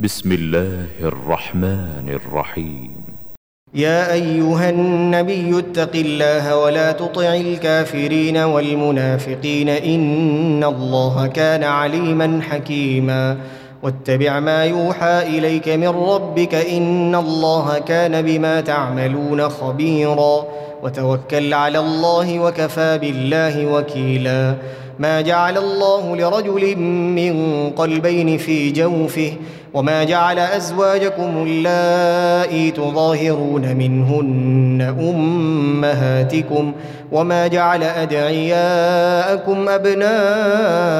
بسم الله الرحمن الرحيم يا أيها النبي اتق الله ولا تطع الكافرين والمنافقين إن الله كان عليما حكيما. واتبع ما يوحى إليك من ربك إن الله كان بما تعملون خبيرا. وتوكل على الله وكفى بالله وكيلا. ما جعل الله لرجل من قلبين في جوفه وما جعل ازواجكم اللائي تظاهرون منهن امهاتكم وما جعل ادعياءكم ابناءكم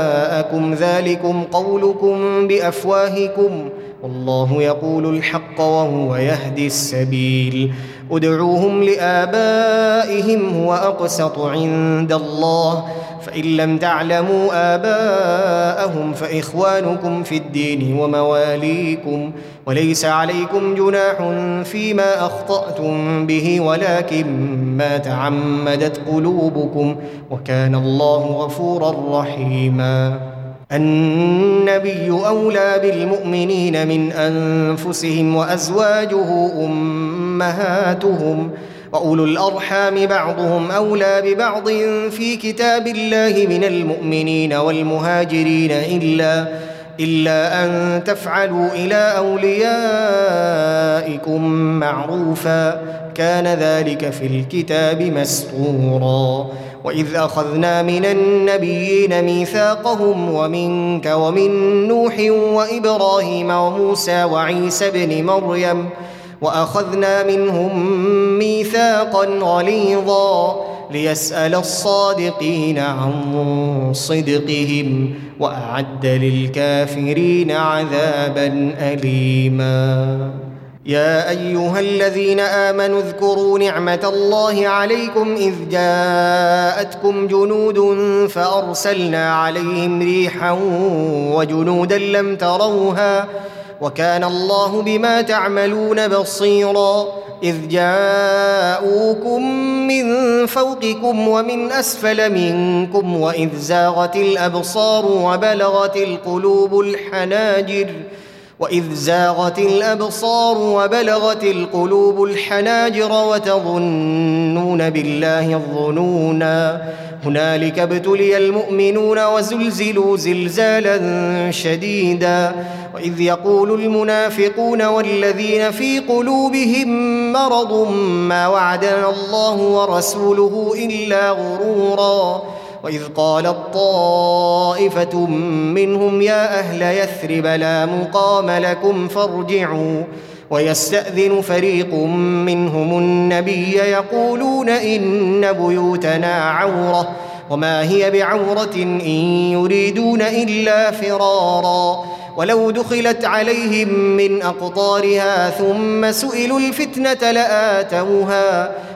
ذلكم قولكم بافواهكم والله يقول الحق وهو يهدي السبيل ادعوهم لابائهم هو اقسط عند الله فإن لم تعلموا آباءهم فإخوانكم في الدين ومواليكم وليس عليكم جناح فيما أخطأتم به ولكن ما تعمدت قلوبكم وكان الله غفورا رحيما. النبي أولى بالمؤمنين من أنفسهم وأزواجه أمهاتهم وأولو الأرحام بعضهم أولى ببعض في كتاب الله من المؤمنين والمهاجرين إلا إلا أن تفعلوا إلى أوليائكم معروفا. كان ذلك في الكتاب مسطورا. وإذ أخذنا من النبيين ميثاقهم ومنك ومن نوح وإبراهيم وموسى وعيسى ابن مريم وأخذنا منهم ميثاقا غليظا ليسأل الصادقين عن صدقهم وأعد للكافرين عذابا أليما. يا أيها الذين آمنوا اذكروا نعمة الله عليكم إذ جاءتكم جنود فأرسلنا عليهم ريحا وجنودا لم تروها وكان الله بما تعملون بصيرا. إذ جاءوكم من فوقكم ومن أسفل منكم وإذ زاغت الأبصار وبلغت القلوب الحناجر. وإذ زاغت الأبصار وبلغت القلوب الحناجر وتظنون بالله الظنونا. هنالك ابتلي المؤمنون وزلزلوا زلزالا شديدا. وإذ يقول المنافقون والذين في قلوبهم مرض ما وعدنا الله ورسوله إلا غرورا. وإذ قالت طائفه منهم يا أهل يثرب لا مقام لكم فارجعوا ويستأذن فريق منهم النبي يقولون إن بيوتنا عورة وما هي بعورة إن يريدون إلا فرارا ولو دخلت عليهم من أقطارها ثم سئلوا الفتنة لآتوها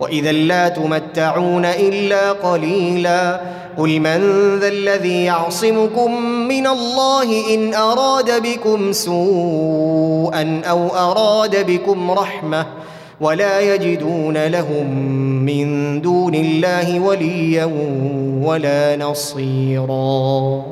واذا لا تمتعون الا قليلا قل من ذا الذي يعصمكم من الله ان اراد بكم سوءا أو اراد بكم رحمه ولا يجدون لهم من دون الله وليا ولا نصيرا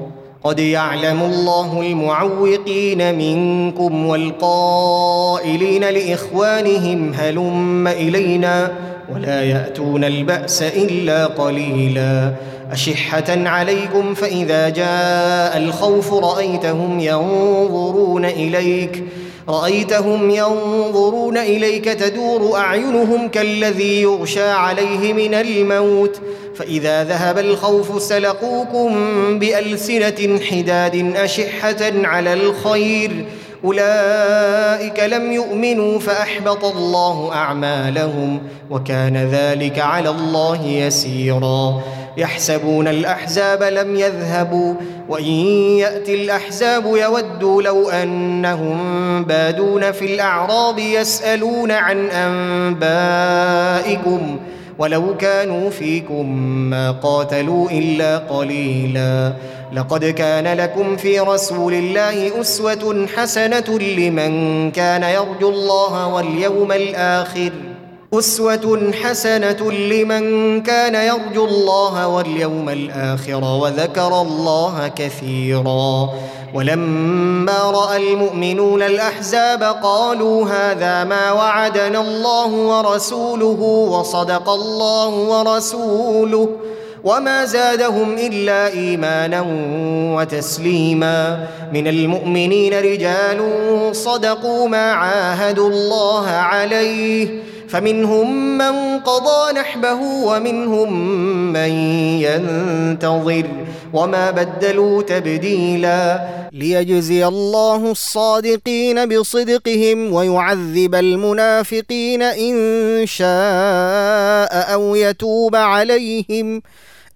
قد يعلم الله المعوقين منكم والقائلين لاخوانهم هلم الينا ولا يأتون البأس إلا قليلا. أشحة عليكم فإذا جاء الخوف رأيتهم ينظرون إليك رأيتهم ينظرون إليك تدور أعينهم كالذي يغشى عليه من الموت. فإذا ذهب الخوف سلقوكم بألسنة حداد أشحة على الخير. أولئك لم يؤمنوا فأحبط الله أعمالهم وكان ذلك على الله يسيرا. يحسبون الأحزاب لم يذهبوا وإن يأتي الأحزاب يودوا لو أنهم بادون في الأعراب يسألون عن أنبائكم ولو كانوا فيكم ما قاتلوا إلا قليلا. لقد كان لكم في رسول الله أسوة حسنة لمن كان يرجو الله واليوم الآخر. أسوة حسنة لمن كان يرجو الله واليوم الآخر وذكر الله كثيرا. ولما رأى المؤمنون الأحزاب قالوا هذا ما وعدنا الله ورسوله وصدق الله ورسوله. وما زادهم الا ايمانا وتسليما من المؤمنين رجال صدقوا ما عاهدوا الله عليه فمنهم من قضى نحبه ومنهم من ينتظر وما بدلوا تبديلا ليجزي الله الصادقين بصدقهم ويعذب المنافقين ان شاء أو يتوب عليهم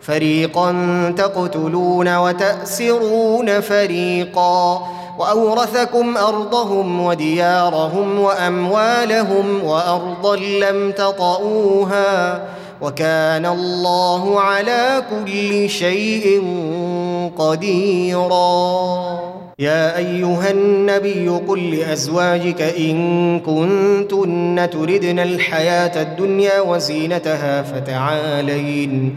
فريقا تقتلون وتأسرون فريقا وأورثكم أرضهم وديارهم وأموالهم وأرضا لم تطئوها وكان الله على كل شيء قديرا. يا أيها النبي قل لأزواجك إن كنتن تردن الحياة الدنيا وزينتها فتعالين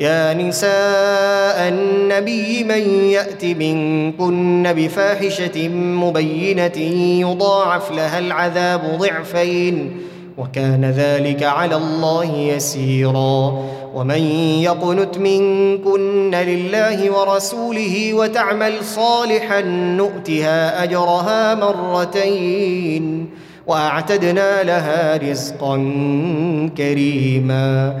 يا نساء النبي من يأت منكن بفاحشة مبينة يضاعف لها العذاب ضعفين وكان ذلك على الله يسيرا. ومن يقنت منكن لله ورسوله وتعمل صالحا نؤتها أجرها مرتين وأعتدنا لها رزقا كريما.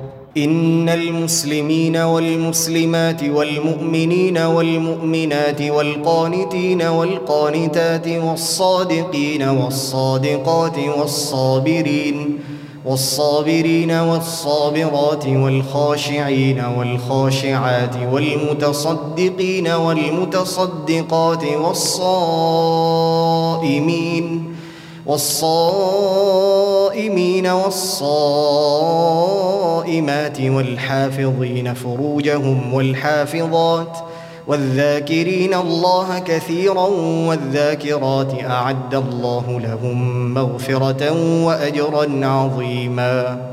إن المسلمين والمسلمات والمؤمنين والمؤمنات والقانتين والقانتات والصادقين والصادقات والصابرين والصابرين والصابرات والخاشعين والخاشعات والمتصدقين والمتصدقات والصائمين والصائمين والصائمات والحافظين فروجهم والحافظات والذاكرين الله كثيرا والذاكرات أعد الله لهم مغفرة وأجرا عظيما.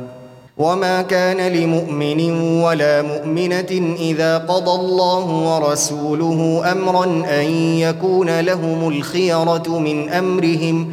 وما كان لمؤمن ولا مؤمنة إذا قضى الله ورسوله أمرا أن يكون لهم الخيرة من أمرهم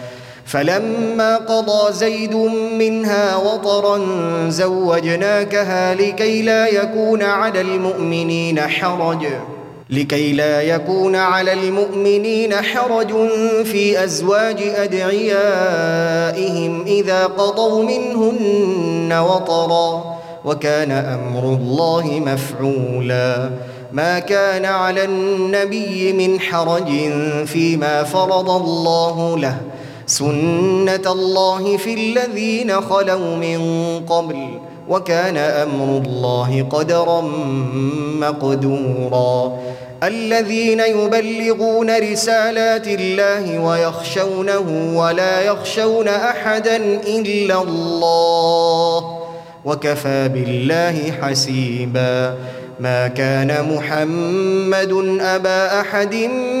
فلما قضى زيد منها وطرا زوجناكها لكي لا يكون على المؤمنين حرج. لكي لا يكون على المؤمنين حرج في أزواج أدعيائهم إذا قضوا منهن وطرا. وكان أمر الله مفعولا. ما كان على النبي من حرج فيما فرض الله له. سنه الله في الذين خلوا من قبل وكان أمر الله قدرا مقدورا. الذين يبلغون رسالات الله ويخشونه ولا يخشون احدا الا الله وكفى بالله حسيبا. ما كان محمد ابا احد من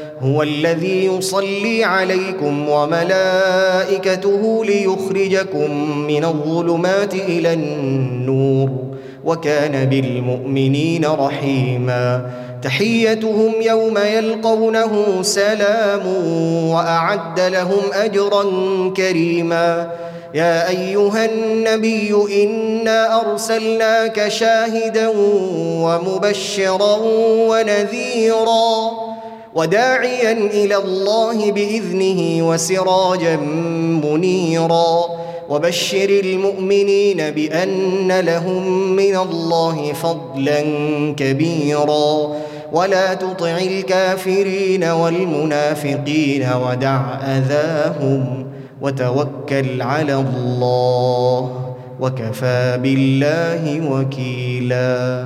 هو الذي يصلي عليكم وملائكته ليخرجكم من الظلمات إلى النور وكان بالمؤمنين رحيما. تحيتهم يوم يلقونه سلام وأعد لهم أجرا كريما. يا أيها النبي إنا أرسلناك شاهدا ومبشرا ونذيرا. وداعيا إلى الله بإذنه وسراجا منيرا. وبشر المؤمنين بأن لهم من الله فضلا كبيرا. ولا تطع الكافرين والمنافقين ودع أذاهم وتوكل على الله وكفى بالله وكيلا.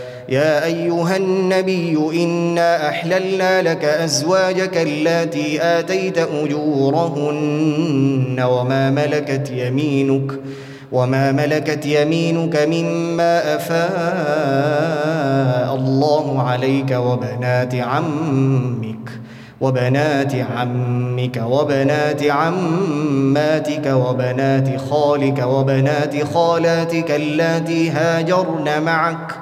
يا أيها النبي إنا أحللنا لك أزواجك اللاتي آتيت أجورهن وما ملكت يمينك وما ملكت يمينك مما أفاء الله عليك وبنات عمك وبنات عمك وبنات عماتك وبنات خالك وبنات خالاتك اللاتي هاجرن معك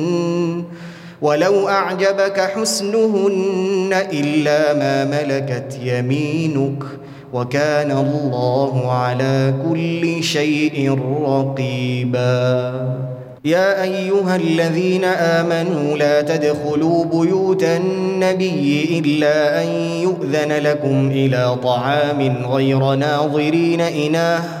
ولو أعجبك حسنهن إلا ما ملكت يمينك وكان الله على كل شيء رقيبا. يا أيها الذين آمنوا لا تدخلوا بيوت النبي إلا أن يؤذن لكم إلى طعام غير ناظرين إناه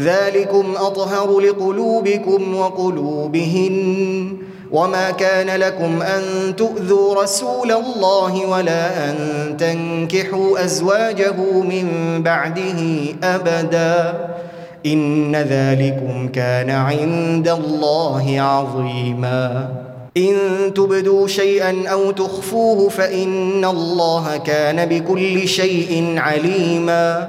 ذلكم أطهر لقلوبكم وقلوبهن وما كان لكم أن تؤذوا رسول الله ولا أن تنكحوا أزواجه من بعده أبدا إن ذلكم كان عند الله عظيما إن تبدوا شيئا أو تخفوه فإن الله كان بكل شيء عليما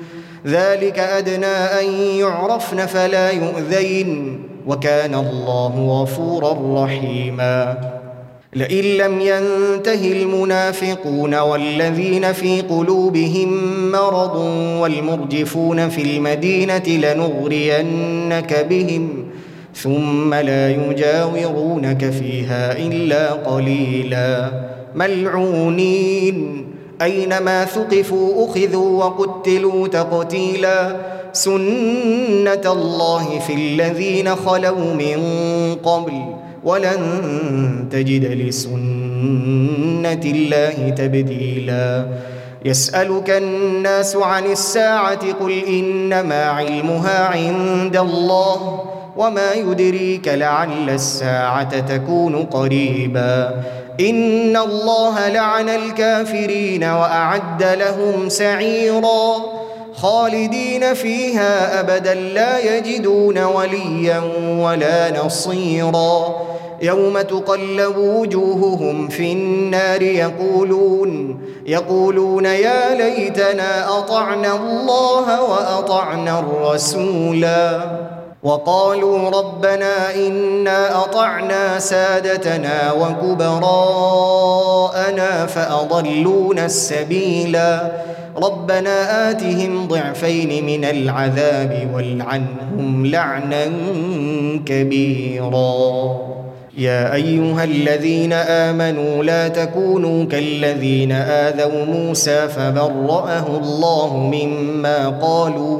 ذلك أدنى أن يعرفن فلا يؤذين. وكان الله غفورا رحيما. لئن لم ينته المنافقون والذين في قلوبهم مرض والمرجفون في المدينة لنغرينك بهم ثم لا يجاورونك فيها إلا قليلا. ملعونين. أينما ثقفوا أخذوا وقتلوا تقتيلا سنة الله في الذين خلوا من قبل ولن تجد لسنة الله تبديلا. يسألك الناس عن الساعة قل إنما علمها عند الله. وما يدريك لعل الساعة تكون قريبا. إن الله لعن الكافرين وأعد لهم سعيرا. خالدين فيها أبدا لا يجدون وليا ولا نصيرا. يوم تقلب وجوههم في النار يقولون يقولون يا ليتنا أطعنا الله وأطعنا الرسولا. وقالوا ربنا إنا أطعنا سادتنا وكبراءنا فأضلونا السبيلا. ربنا آتهم ضعفين من العذاب والعنهم لعنا كبيرا. يا أيها الذين آمنوا لا تكونوا كالذين آذوا موسى فبرأه الله مما قالوا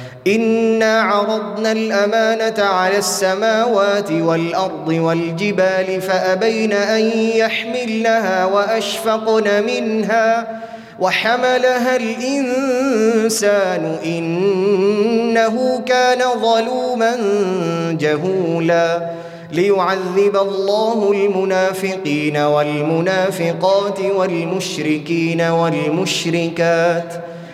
انا عرضنا الامانه على السماوات والارض والجبال فابين ان يحملنها واشفقن منها وحملها الانسان انه كان ظلوما جهولا ليعذب الله المنافقين والمنافقات والمشركين والمشركات